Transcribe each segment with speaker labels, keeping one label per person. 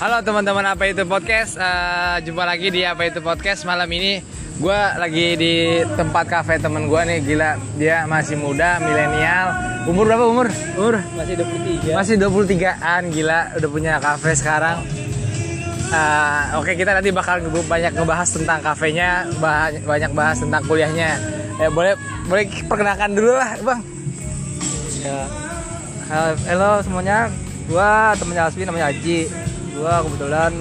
Speaker 1: Halo teman-teman apa itu podcast Eh, Jumpa lagi di apa itu podcast Malam ini gue lagi di tempat kafe temen gue nih Gila dia masih muda milenial Umur berapa umur? Umur?
Speaker 2: Masih 23.
Speaker 1: Masih 23an gila Udah punya kafe sekarang Eh, Oke kita nanti bakal banyak ngebahas tentang kafenya Banyak bahas tentang kuliahnya eh, Boleh boleh perkenalkan dulu lah bang
Speaker 2: Ya. Halo, semuanya. Gua temennya Asmi namanya Aji. Gua kebetulan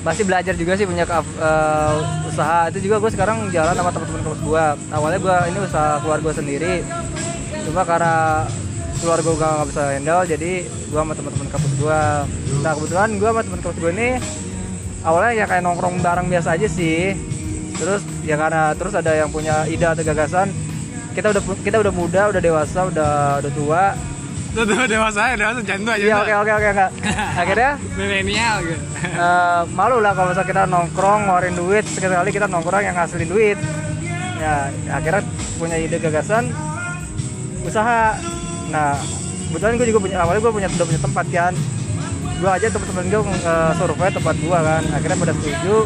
Speaker 2: masih belajar juga sih punya eh, usaha. Itu juga gue sekarang jalan sama teman-teman kelas gua. Awalnya gua ini usaha keluarga sendiri. Cuma karena keluarga gua nggak bisa handle jadi gua sama teman-teman kampus gua. Nah, kebetulan gua sama teman kampus gua ini awalnya ya kayak nongkrong bareng biasa aja sih. Terus ya karena terus ada yang punya ide atau gagasan kita udah kita udah muda, udah dewasa, udah udah tua.
Speaker 1: Tuh tuh dewasa dewasa jangan
Speaker 2: Iya oke oke oke enggak. Akhirnya
Speaker 1: Milenial gitu
Speaker 2: eh, malu lah kalau misalnya kita nongkrong ngeluarin duit sekali kita nongkrong yang ngasilin duit. Ya akhirnya punya ide gagasan usaha. Nah kebetulan gue juga punya awalnya gue punya udah punya tempat kan. Gue aja teman-teman gue eh, survei tempat gue kan. Akhirnya pada setuju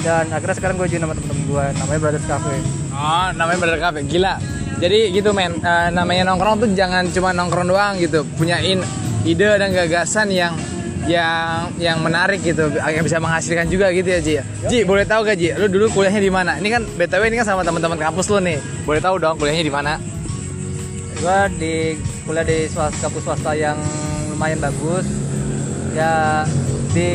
Speaker 2: dan akhirnya sekarang gue join sama temen-temen gue namanya Brothers Cafe.
Speaker 1: Oh, namanya Brother Cafe. Gila. Jadi gitu men, Eh, namanya nongkrong tuh jangan cuma nongkrong doang gitu. Punyain ide dan gagasan yang yang yang menarik gitu, yang bisa menghasilkan juga gitu ya Ji. ya? Ji, boleh tahu gak Ji? Lu dulu kuliahnya di mana? Ini kan BTW ini kan sama teman-teman kampus lu nih. Boleh tahu dong kuliahnya di mana?
Speaker 2: gue di kuliah di swasta kampus swasta yang lumayan bagus ya di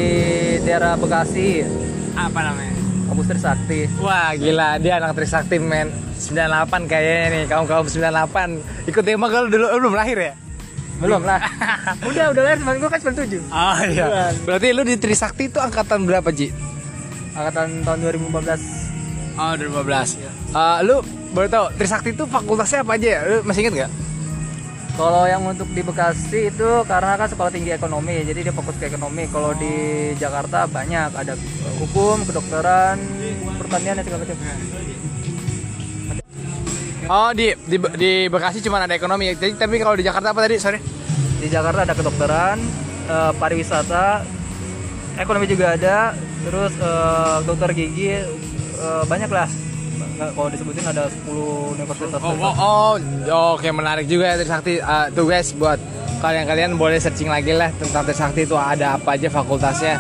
Speaker 2: daerah Bekasi
Speaker 1: Apa namanya?
Speaker 2: kampus Trisakti
Speaker 1: Wah, gila. Dia anak Trisakti men. 98 kayaknya nih, kaum-kaum 98. Ikut tema kalau dulu lu belum lahir ya?
Speaker 2: belum lah udah udah lahir teman gue kan 97
Speaker 1: Oh iya.
Speaker 2: Bukan.
Speaker 1: Berarti lu di Trisakti itu angkatan berapa, Ji?
Speaker 2: angkatan tahun 2015
Speaker 1: Oh, 2015. Eh, lu boleh tahu Trisakti itu fakultasnya apa aja ya? Lu masih inget gak?
Speaker 2: kalau yang untuk di Bekasi itu karena kan sekolah tinggi ekonomi jadi dia fokus ke ekonomi kalau di Jakarta banyak ada hukum kedokteran pertanian dan segala macam
Speaker 1: Oh, di di, di Bekasi cuma ada ekonomi. Jadi tapi kalau di Jakarta apa tadi? Sorry.
Speaker 2: di Jakarta ada kedokteran eh, pariwisata ekonomi juga ada terus eh, dokter gigi eh, banyak lah kalau disebutin ada 10 universitas
Speaker 1: Oh, oh, oh, oh, oke menarik juga ya Trisakti. Eh, tuh guys buat kalian-kalian boleh searching lagi lah tentang Trisakti itu ada apa aja fakultasnya.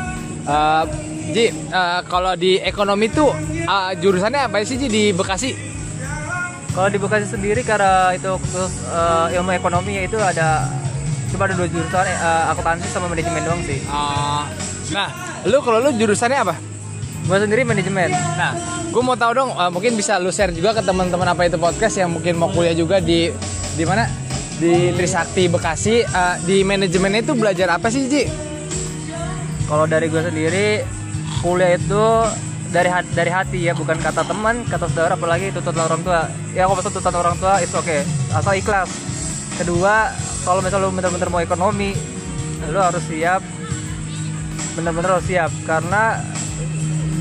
Speaker 1: Eh, Ji, eh, kalau di ekonomi tuh eh, jurusannya apa sih Ji di Bekasi?
Speaker 2: Kalau di Bekasi sendiri karena itu khusus eh, ilmu ekonomi itu ada cuma ada dua jurusan eh, akuntansi sama manajemen doang sih
Speaker 1: Oh, nah, lu kalau lu jurusannya apa?
Speaker 2: gue sendiri manajemen
Speaker 1: Nah, gue mau tahu dong, uh, mungkin bisa lu share juga ke teman-teman apa itu podcast yang mungkin mau kuliah juga di di mana? Di Trisakti Bekasi. Uh, di manajemen itu belajar apa sih, Ji?
Speaker 2: kalau dari gue sendiri kuliah itu dari hati, dari hati ya bukan kata teman kata saudara apalagi tuntutan orang tua. Ya kalau tuntutan orang tua itu oke asal ikhlas. Kedua kalau misalnya lu bener-bener mau ekonomi lu harus siap bener-bener harus siap. Karena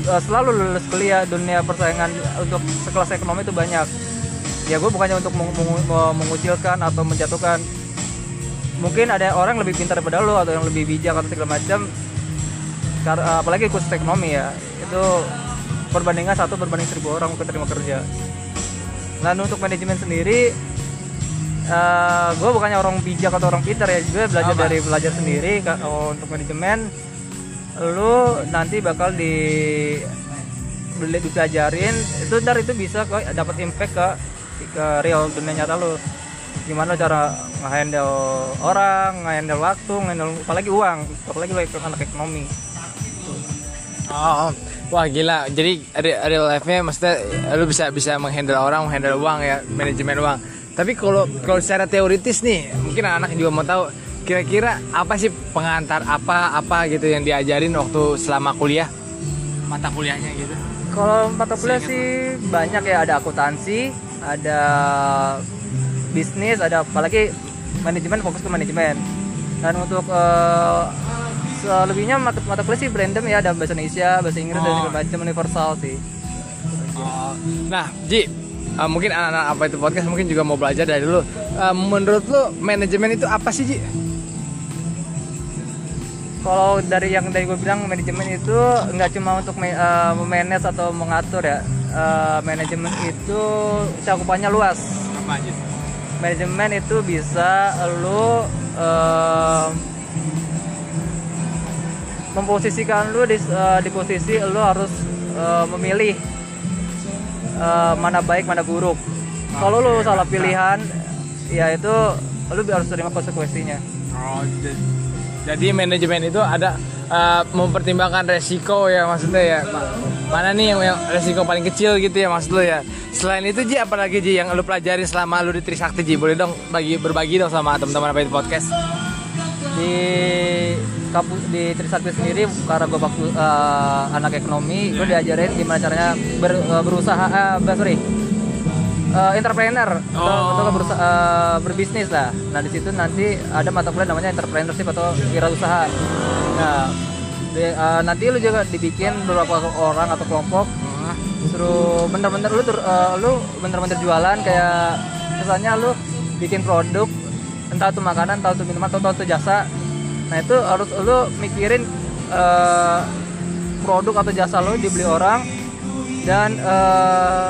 Speaker 2: eh, selalu lulus kuliah dunia persaingan untuk sekelas ekonomi itu banyak. Ya gue bukannya untuk meng- meng- meng- mengucilkan atau menjatuhkan. Mungkin ada orang lebih pintar daripada lo atau yang lebih bijak atau segala macam apalagi khusus ekonomi ya. Itu perbandingan satu berbanding seribu orang untuk terima kerja. Dan untuk manajemen sendiri gue bukannya orang bijak atau orang pintar ya. Gue belajar
Speaker 1: Apa?
Speaker 2: dari belajar sendiri Ka- oh, untuk manajemen lu nanti bakal di beli dipelajarin. Itu ntar itu bisa kok dapat impact ke ke real dunia nyata lu. Gimana cara nge-handle orang, nge-handle waktu, nge-handle apalagi uang, apalagi lu anak ekonomi.
Speaker 1: Oh, wah gila. Jadi re- real life-nya maksudnya lu bisa bisa menghandle orang, menghandle uang ya, manajemen uang. Tapi kalau kalau secara teoritis nih, mungkin anak juga mau tahu kira-kira apa sih pengantar apa apa gitu yang diajarin waktu selama kuliah mata kuliahnya gitu.
Speaker 2: Kalau mata kuliah sih banyak ya, ada akuntansi, ada bisnis, ada apalagi manajemen fokus ke manajemen. Dan untuk eh, selebihnya mata, mata kuliah sih random ya, ada bahasa Indonesia, bahasa Inggris dan
Speaker 1: Oh.
Speaker 2: segala macam universal sih.
Speaker 1: Oh, Nah, Ji, uh, mungkin anak-anak apa itu podcast mungkin juga mau belajar dari lu. Uh, menurut lu manajemen itu apa sih, Ji?
Speaker 2: kalau dari yang dari gue bilang manajemen itu nggak cuma untuk eh, memanage atau mengatur ya Eh, manajemen itu cakupannya luas
Speaker 1: Apa aja?
Speaker 2: manajemen itu bisa lu eh, memposisikan lu di, eh, di posisi lu harus eh, memilih eh, mana baik mana buruk kalau lu salah pilihan ya itu lu harus terima konsekuensinya
Speaker 1: Oh, jadi manajemen itu ada eh, mempertimbangkan resiko ya maksudnya ya. Ma- Mana nih yang, yang resiko paling kecil gitu ya maksud lu ya. Selain itu Ji apalagi Ji yang lu pelajarin selama lu di Trisakti Ji? Boleh dong bagi berbagi dong sama teman-teman apa itu podcast.
Speaker 2: Di kampus di Trisakti sendiri karena gue waktu eh, anak ekonomi gue diajarin gimana caranya ber- eh, berusaha eh, sorry. Eh, entrepreneur atau,
Speaker 1: Oh.
Speaker 2: atau berusaha, eh, berbisnis lah. Nah di situ nanti ada mata kuliah namanya entrepreneurship atau wirausaha. Nah di- eh, nanti lu juga dibikin beberapa orang atau kelompok. Suruh bener-bener lu eh, lu bener-bener jualan kayak misalnya lu bikin produk entah itu makanan entah itu minuman atau entah itu jasa nah itu harus lu mikirin eh, produk atau jasa lu dibeli orang dan eh,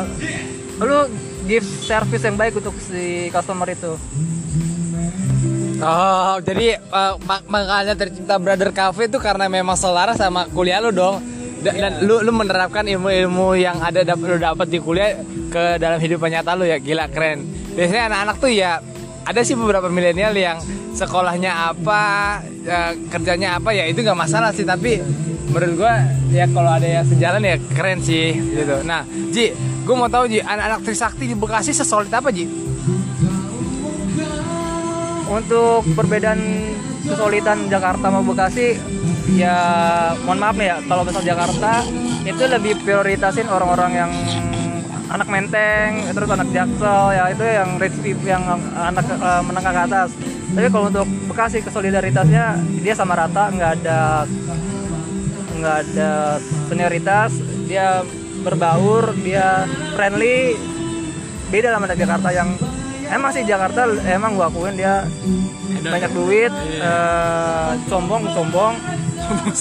Speaker 2: lu give service yang baik untuk si customer itu
Speaker 1: Oh, jadi eh, mak- makanya tercipta Brother Cafe itu karena memang selaras sama kuliah lu dong. Da- Dan lu lu menerapkan ilmu-ilmu yang ada dap- lu dapat di kuliah ke dalam hidup nyata lu ya. Gila keren. Biasanya anak-anak tuh ya ada sih beberapa milenial yang sekolahnya apa, ya, kerjanya apa ya itu nggak masalah sih tapi menurut gua ya kalau ada yang sejalan ya keren sih gitu. Nah, Ji, gua mau tahu Ji, anak-anak Trisakti di Bekasi sesolid apa Ji?
Speaker 2: untuk perbedaan kesulitan Jakarta sama Bekasi ya mohon maaf nih ya kalau misal Jakarta itu lebih prioritasin orang-orang yang anak menteng terus anak jaksel ya itu yang rich people yang anak eh, menengah ke atas. Tapi kalau untuk Bekasi kesolidaritasnya dia sama rata nggak ada nggak ada senioritas dia berbaur dia friendly beda sama anak Jakarta yang emang sih Jakarta emang gua akuin dia banyak duit eh, sombong sombong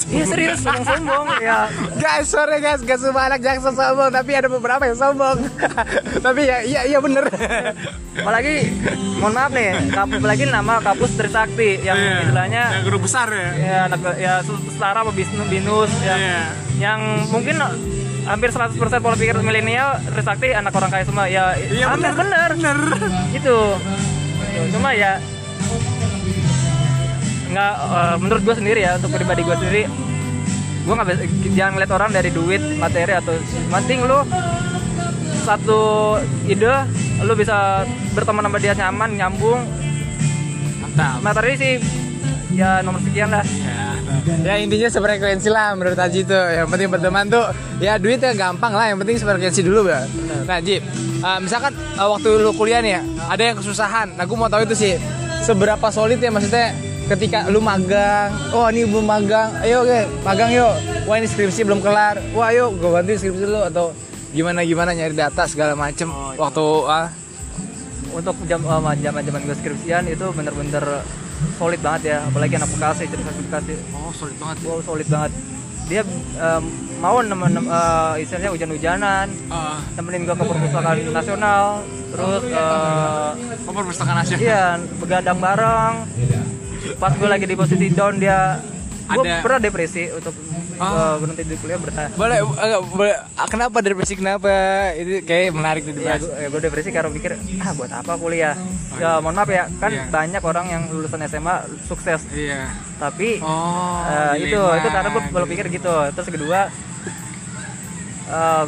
Speaker 2: iya serius sombong sombong ya
Speaker 1: Guys, sorry guys, gak semua anak Jaksel sombong, tapi ada beberapa yang sombong. tapi ya, iya, iya bener.
Speaker 2: apalagi mohon maaf nih kap- apalagi nama kampus Trisakti yang istilahnya
Speaker 1: guru besar ya.
Speaker 2: ya anak ya setara sama binus binus yang
Speaker 1: Iya.
Speaker 2: yang mungkin hampir 100% pola pikir milenial Trisakti anak orang kaya semua ya
Speaker 1: Iya,
Speaker 2: hampir
Speaker 1: bener.
Speaker 2: bener, itu cuma ya nggak eh, menurut gue sendiri ya untuk pribadi gue sendiri gue nggak bisa- jangan ngeliat orang dari duit materi atau penting lu satu ide lu bisa berteman sama dia nyaman nyambung
Speaker 1: Mantap.
Speaker 2: materi sih ya nomor sekian lah
Speaker 1: Ya, ya intinya sefrekuensi lah menurut Haji tuh. Yang penting berteman tuh ya duitnya gampang lah. Yang penting sefrekuensi dulu, Bang. Nah, Ji, uh, misalkan uh, waktu lu kuliah nih ya, ada yang kesusahan. Nah, gue mau tahu itu sih seberapa solid ya maksudnya ketika lu magang. Oh, ini belum magang. Ayo, oke, magang yuk. Wah, ini skripsi belum kelar. Wah, ayo gue bantuin skripsi lu atau gimana gimana nyari data segala macem waktu ah
Speaker 2: untuk jam uh, zaman zaman gue skripsian itu bener-bener solid banget ya apalagi anak Bekasi cerita Bekasi
Speaker 1: Oh, solid banget.
Speaker 2: wow solid banget dia um, mau nemen nem- uh, istilahnya hujan-hujanan
Speaker 1: Ah,
Speaker 2: temenin gue ke perpustakaan nasional terus uh,
Speaker 1: oh, perpustakaan nasional.
Speaker 2: iya begadang bareng pas gue lagi di posisi down dia gue pernah depresi untuk
Speaker 1: Ah.
Speaker 2: uh, berhenti di kuliah bertahan
Speaker 1: Boleh, eh, boleh. ah, Kenapa depresi kenapa? Itu kayak menarik nih
Speaker 2: Ya,
Speaker 1: dibahas.
Speaker 2: gue, gue depresi karena mikir ah buat apa kuliah ya mohon maaf ya kan
Speaker 1: Iya.
Speaker 2: banyak orang yang lulusan SMA sukses
Speaker 1: Iya.
Speaker 2: tapi
Speaker 1: Oh,
Speaker 2: eh, itu itu karena gue berpikir gitu terus kedua eh,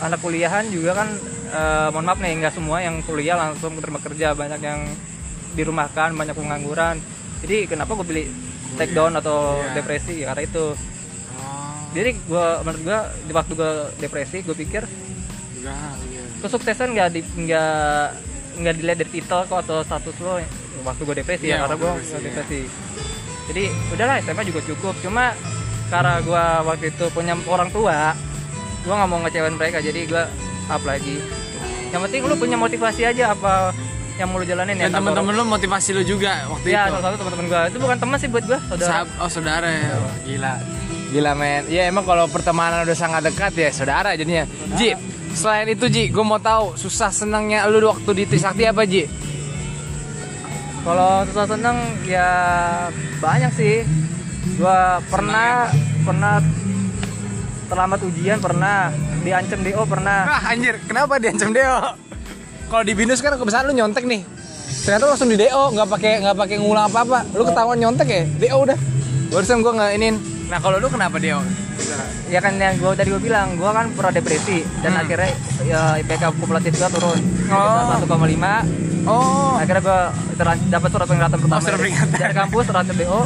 Speaker 2: anak kuliahan juga kan eh, mohon maaf nih nggak semua yang kuliah langsung terima kerja banyak yang dirumahkan banyak pengangguran. Jadi kenapa gue pilih take down atau
Speaker 1: Iya.
Speaker 2: depresi? Ya karena itu.
Speaker 1: Oh,
Speaker 2: jadi gue menurut gue di waktu gue depresi gue pikir
Speaker 1: enggak, iya.
Speaker 2: kesuksesan nggak di nggak nggak dilihat dari titel kok atau status lo waktu gue depresi
Speaker 1: Iya,
Speaker 2: ya karena
Speaker 1: waktu
Speaker 2: gue
Speaker 1: depresi, iya.
Speaker 2: depresi. Jadi udahlah SMA juga cukup. Cuma karena gue waktu itu punya orang tua gue nggak mau ngecewain mereka jadi gue up lagi. Yang penting lu punya motivasi aja apa yang mau lu jalanin
Speaker 1: dan
Speaker 2: ya
Speaker 1: teman-teman lu motivasi lu juga waktu
Speaker 2: ya
Speaker 1: itu.
Speaker 2: salah satu teman-teman gue itu bukan teman sih buat gue saudara.
Speaker 1: Sahab- oh saudara ya? Wah, gila. Gila men. Ya emang kalau pertemanan udah sangat dekat ya saudara jadinya. Ji selain itu Ji gue mau tahu susah senangnya lu waktu di Trisakti apa Ji?
Speaker 2: Kalau susah seneng ya banyak sih. Gue pernah pernah terlambat ujian pernah diancam do pernah.
Speaker 1: Ah anjir. Kenapa diancam Deo kalau di binus kan kebiasaan lu nyontek nih. Ternyata lu langsung di DO nggak pakai nggak pakai ngulang apa apa lu ketahuan nyontek ya? DO udah. Barusan gue nggak inin nah kalau lu kenapa DO
Speaker 2: ya kan yang gue tadi gue bilang gue kan pernah depresi. Dan
Speaker 1: Hmm.
Speaker 2: akhirnya ya IPK kumulatif gue turun.
Speaker 1: Oh.
Speaker 2: 1,5
Speaker 1: oh.
Speaker 2: Akhirnya gue dapat surat peringatan pertama
Speaker 1: Oh, surat peringatan.
Speaker 2: dari kampus surat BO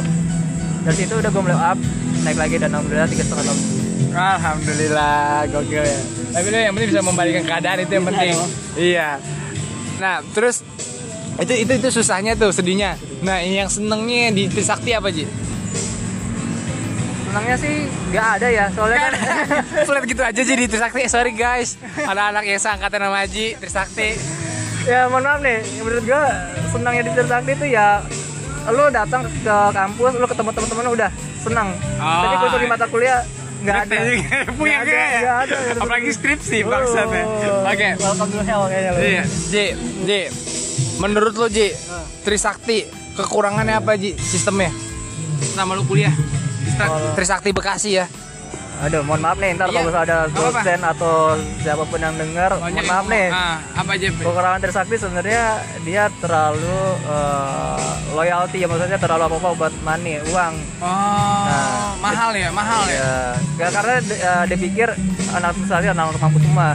Speaker 2: dari situ udah gue mulai up naik lagi dan alhamdulillah tiga setengah tahun
Speaker 1: Alhamdulillah, gokil ya. Tapi lu yang penting bisa membalikan keadaan itu yang penting. Iya. Nah, terus itu itu itu susahnya tuh, sedihnya. Nah, yang senengnya di Trisakti apa, Ji?
Speaker 2: senangnya sih nggak ada ya soalnya kan
Speaker 1: Flat gitu aja Ji di Trisakti. Eh, sorry guys. Anak-anak yang seangkatan sama Ji, Trisakti.
Speaker 2: ya mohon maaf nih menurut gue senangnya di Trisakti itu ya lu datang ke kampus lu ketemu teman-teman udah senang
Speaker 1: Oh,
Speaker 2: tapi kalau di mata kuliah nggak ada
Speaker 1: Punya gaya
Speaker 2: nggak ada,
Speaker 1: ya.
Speaker 2: nggak ada.
Speaker 1: Apalagi skripsi ya.
Speaker 2: Oh,
Speaker 1: Oke.
Speaker 2: welcome to hell kayaknya lu
Speaker 1: Iya, Ji, Ji. Menurut lo Ji, Trisakti kekurangannya apa Ji sistemnya? Sama lu kuliah. Trisakti Bekasi ya.
Speaker 2: Aduh mohon maaf nih ntar
Speaker 1: Iya,
Speaker 2: kalau ada dosen atau siapa pun yang dengar mohon maaf nih.
Speaker 1: Ah, apa aja?
Speaker 2: Trisakti sebenarnya dia terlalu eh, loyalty ya maksudnya terlalu apa apa buat money uang.
Speaker 1: Oh,
Speaker 2: Nah,
Speaker 1: mahal ya, mahal ya.
Speaker 2: ya, ya karena eh, dia pikir anak Trisakti anak kampus semua.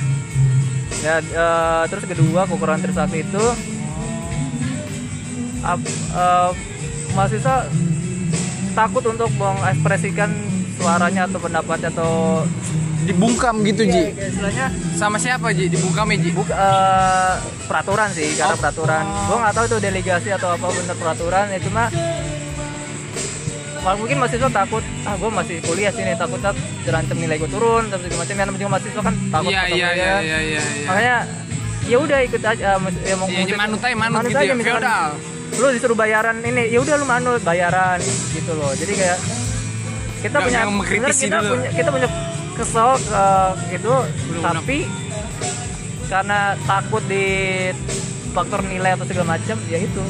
Speaker 2: Ya eh, terus kedua kekurangan Trisakti itu ap- eh, mahasiswa takut untuk mengekspresikan suaranya atau pendapatnya atau
Speaker 1: Dibungkam gitu Ji.
Speaker 2: ya, kayak istilahnya
Speaker 1: Sama siapa Ji? Dibungkam ya Ji?
Speaker 2: Buk, eh, peraturan sih karena
Speaker 1: Oh.
Speaker 2: peraturan gua nggak tahu itu delegasi atau apa bener peraturan ya cuma mungkin mahasiswa takut ah gue masih kuliah sini takut tak terancam nilai gue turun tapi segala macam yang namanya juga mahasiswa kan takut
Speaker 1: Iya, iya,
Speaker 2: ya.
Speaker 1: iya, iya, iya. iya.
Speaker 2: makanya ya udah ikut aja mas- ya, mau
Speaker 1: Iya,
Speaker 2: musik-
Speaker 1: manut aja, manut gitu ya,
Speaker 2: misalkan
Speaker 1: feodal.
Speaker 2: lu disuruh bayaran ini ya udah lu manut bayaran gitu loh jadi kayak kita
Speaker 1: Nggak-
Speaker 2: punya
Speaker 1: mengkritisi
Speaker 2: kita
Speaker 1: dulu.
Speaker 2: punya kita punya kesel ke itu tapi karena takut di faktor nilai atau segala macam ya itu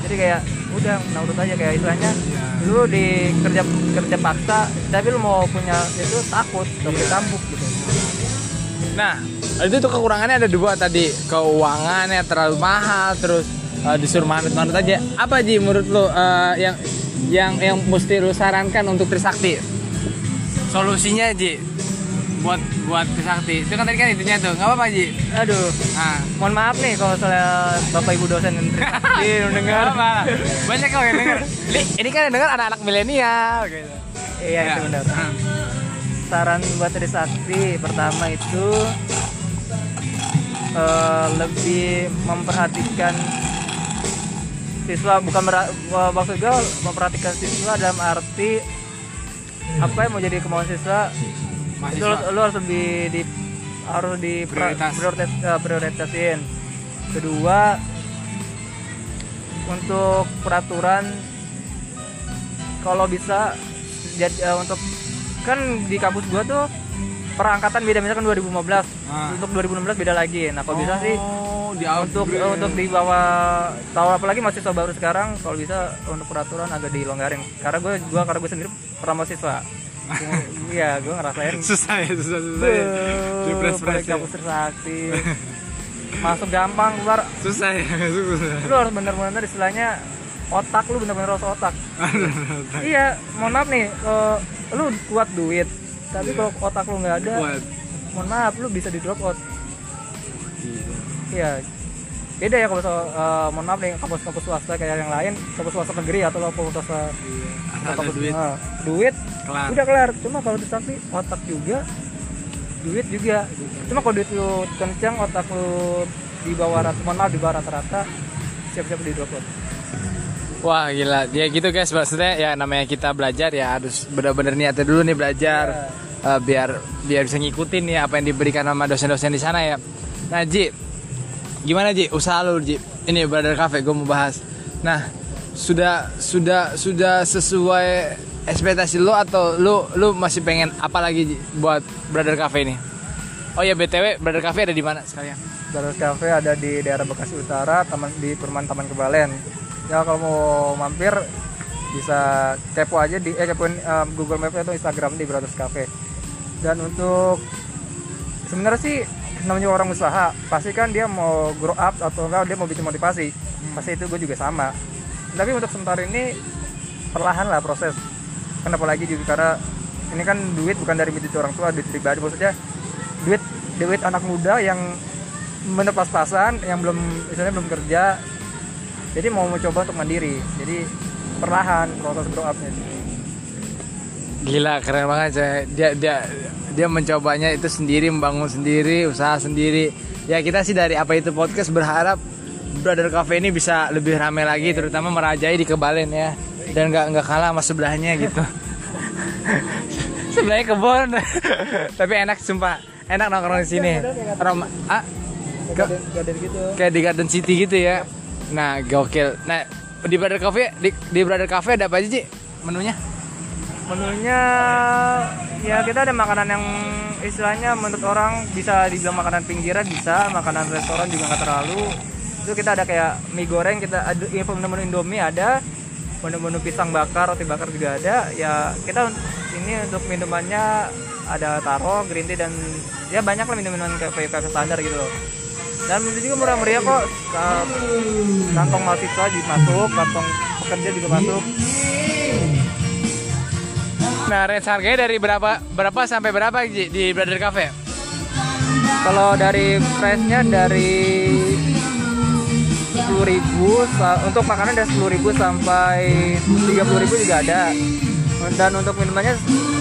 Speaker 2: jadi kayak udah menurut aja kayak istilahnya
Speaker 1: Iya.
Speaker 2: lu di kerja kerja paksa tapi lu mau punya itu takut tapi
Speaker 1: Iya.
Speaker 2: tampuk gitu
Speaker 1: Nah, itu tuh kekurangannya ada dua tadi. Keuangannya terlalu mahal, terus eh, disuruh manut-manut aja. Apa Ji menurut lo eh, yang yang yang mesti lu sarankan untuk Trisakti? Solusinya Ji buat buat Trisakti. Itu kan tadi kan intinya tuh. Nggak apa-apa Ji.
Speaker 2: aduh
Speaker 1: Nah,
Speaker 2: mohon maaf nih kalau misalnya bapak ibu dosen yang
Speaker 1: Iya,
Speaker 2: dengar
Speaker 1: Banyak kok yang denger. Ini, kan yang denger anak-anak milenial gitu.
Speaker 2: iya itu benar
Speaker 1: Ah.
Speaker 2: saran buat Trisakti pertama itu eh, lebih memperhatikan siswa bukan mera- maksud gue memperhatikan siswa dalam arti apa yang mau jadi kemauan siswa itu lu,
Speaker 1: Mahasiswa.
Speaker 2: lu harus lebih di harus di
Speaker 1: Prioritas.
Speaker 2: prioritas eh, prioritasin kedua untuk peraturan kalau bisa jadi eh, untuk kan di kampus gua tuh perangkatan beda misalkan 2015
Speaker 1: Ah.
Speaker 2: untuk 2016 beda lagi nah kalau bisa sih
Speaker 1: Oh, di
Speaker 2: untuk
Speaker 1: outbreak.
Speaker 2: untuk di bawah tahu apalagi mahasiswa baru sekarang kalau bisa untuk peraturan agak dilonggarin. Karena gue gua karena gue sendiri pernah mahasiswa. Iya gue ngerasain.
Speaker 1: Susah ya, susah susah. ya.
Speaker 2: Balik kampus Trisakti masuk gampang keluar.
Speaker 1: Susah ya, susah.
Speaker 2: lu harus bener-bener istilahnya otak lu bener-bener harus otak. Iya mohon maaf nih eh, lu kuat duit tapi kalau otak lu nggak ada mohon maaf lu bisa di drop out iya. Beda ya kalau soal, eh, mohon maaf nih kampus-kampus swasta kayak yang lain kampus swasta negeri atau lo kampus swasta
Speaker 1: ada
Speaker 2: kampus
Speaker 1: duit.
Speaker 2: eh, duit
Speaker 1: kelar.
Speaker 2: udah kelar. Cuma kalau di Sakti otak juga duit juga. Cuma kalau duit lu kencang otak lu di bawah rata mohon maaf di bawah rata-rata siap-siap di drop out.
Speaker 1: Wah gila, ya gitu guys. Maksudnya ya namanya kita belajar ya harus benar-benar niatnya dulu nih belajar. Eh, biar biar bisa ngikutin nih apa yang diberikan sama dosen-dosen di sana ya. Nah Ji, gimana Ji usaha lu Ji ini Brother Cafe gue mau bahas. Nah, sudah sudah sudah sesuai ekspektasi lo atau lo lo masih pengen apa lagi Ji, buat Brother Cafe ini? Oh ya BTW Brother Cafe ada di mana sekalian?
Speaker 2: Brothers Cafe ada di daerah Bekasi Utara, taman di Perumahan Taman Kebalen. Ya kalau mau mampir bisa kepo aja di eh kepoin um, Google Maps atau Instagram di Brothers Cafe. Dan untuk sebenarnya sih namanya orang usaha, pasti kan dia mau grow up atau enggak dia mau bikin motivasi. Pasti itu gue juga sama. Tapi untuk sementara ini perlahan lah proses. Kenapa lagi juga karena ini kan duit bukan dari duit orang tua, duit pribadi maksudnya duit duit anak muda yang bener pas-pasan yang belum misalnya belum kerja jadi mau mencoba untuk mandiri jadi perlahan proses grow upnya
Speaker 1: Gila keren banget coy. Dia dia dia mencobanya itu sendiri membangun sendiri usaha sendiri. Ya kita sih dari apa itu podcast berharap Brother Cafe ini bisa lebih ramai lagi terutama merajai di Kebalen ya dan nggak nggak kalah sama sebelahnya gitu. sebelahnya kebun tapi enak sumpah enak nongkrong di sini. Rom ah, ke-
Speaker 2: garden gitu
Speaker 1: kayak di Garden City gitu ya. Nah, gokil. Nah, di Brother Cafe di, di Brother Cafe ada apa aja, Ci? Menunya?
Speaker 2: menunya ya kita ada makanan yang istilahnya menurut orang bisa dibilang makanan pinggiran bisa. Makanan restoran juga nggak terlalu. Itu kita ada kayak mie goreng kita ada ya, menu-menu indomie ada. Menu-menu pisang bakar roti bakar juga ada. Ya kita ini untuk minumannya ada taro green tea dan ya banyak lah minuman kayak kayak standar gitu loh. Dan itu juga murah meriah kok. Ka- kantong mahasiswa juga masuk kantong pekerja juga masuk
Speaker 1: Nah, range harganya dari berapa berapa sampai berapa Ji, di Brother Cafe?
Speaker 2: Kalau dari price-nya dari 10.000 sa- untuk makanan dari 10.000 sampai 30.000 juga ada. Dan untuk minumannya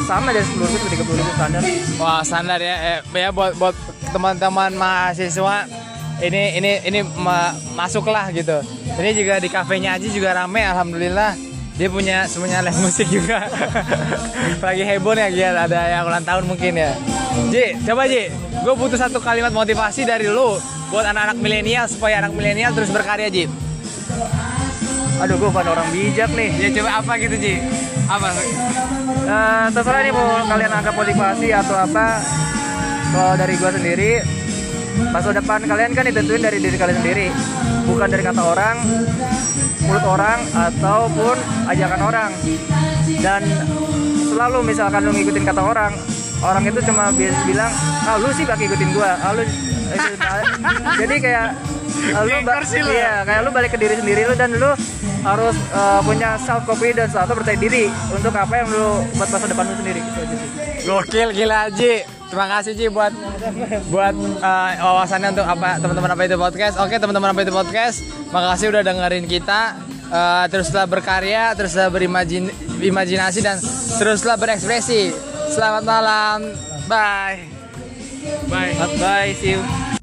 Speaker 2: sama dari 10.000 sampai 30.000 standar.
Speaker 1: Wah, standar ya. Eh, ya buat buat teman-teman mahasiswa ini ini ini ma- masuklah gitu. Ini juga di kafenya aja juga rame alhamdulillah. Dia punya semuanya live musik juga. Lagi heboh nih ya, ada yang ulang tahun mungkin ya. Ji, coba Ji, gue butuh satu kalimat motivasi dari lu buat anak-anak milenial supaya anak milenial terus berkarya Ji.
Speaker 2: Aduh, gue bukan orang bijak nih.
Speaker 1: Ya coba apa gitu Ji? Apa?
Speaker 2: Eh, terserah nih mau kalian anggap motivasi atau apa. Kalau dari gua sendiri, masa depan kalian kan ditentuin dari diri kalian sendiri, bukan dari kata orang, mulut orang ataupun ajakan orang. Dan selalu misalkan lu ngikutin kata orang, orang itu cuma bi- bilang, ah lu sih gak ngikutin gua, ah lu jadi kayak ah,
Speaker 1: lu
Speaker 2: iya kayak lu balik ke diri sendiri lu dan lu harus eh, punya self confidence atau percaya diri untuk apa yang lu buat masa depan lu sendiri gitu aja sih.
Speaker 1: Gokil gila Ji. Terima kasih Ji buat buat uh, wawasannya untuk apa teman-teman apa itu podcast. Oke teman-teman apa itu podcast. Makasih udah dengerin kita. Uh, teruslah berkarya, teruslah berimajinasi dan teruslah berekspresi. Selamat malam. Bye. Bye.
Speaker 2: Bye, see you.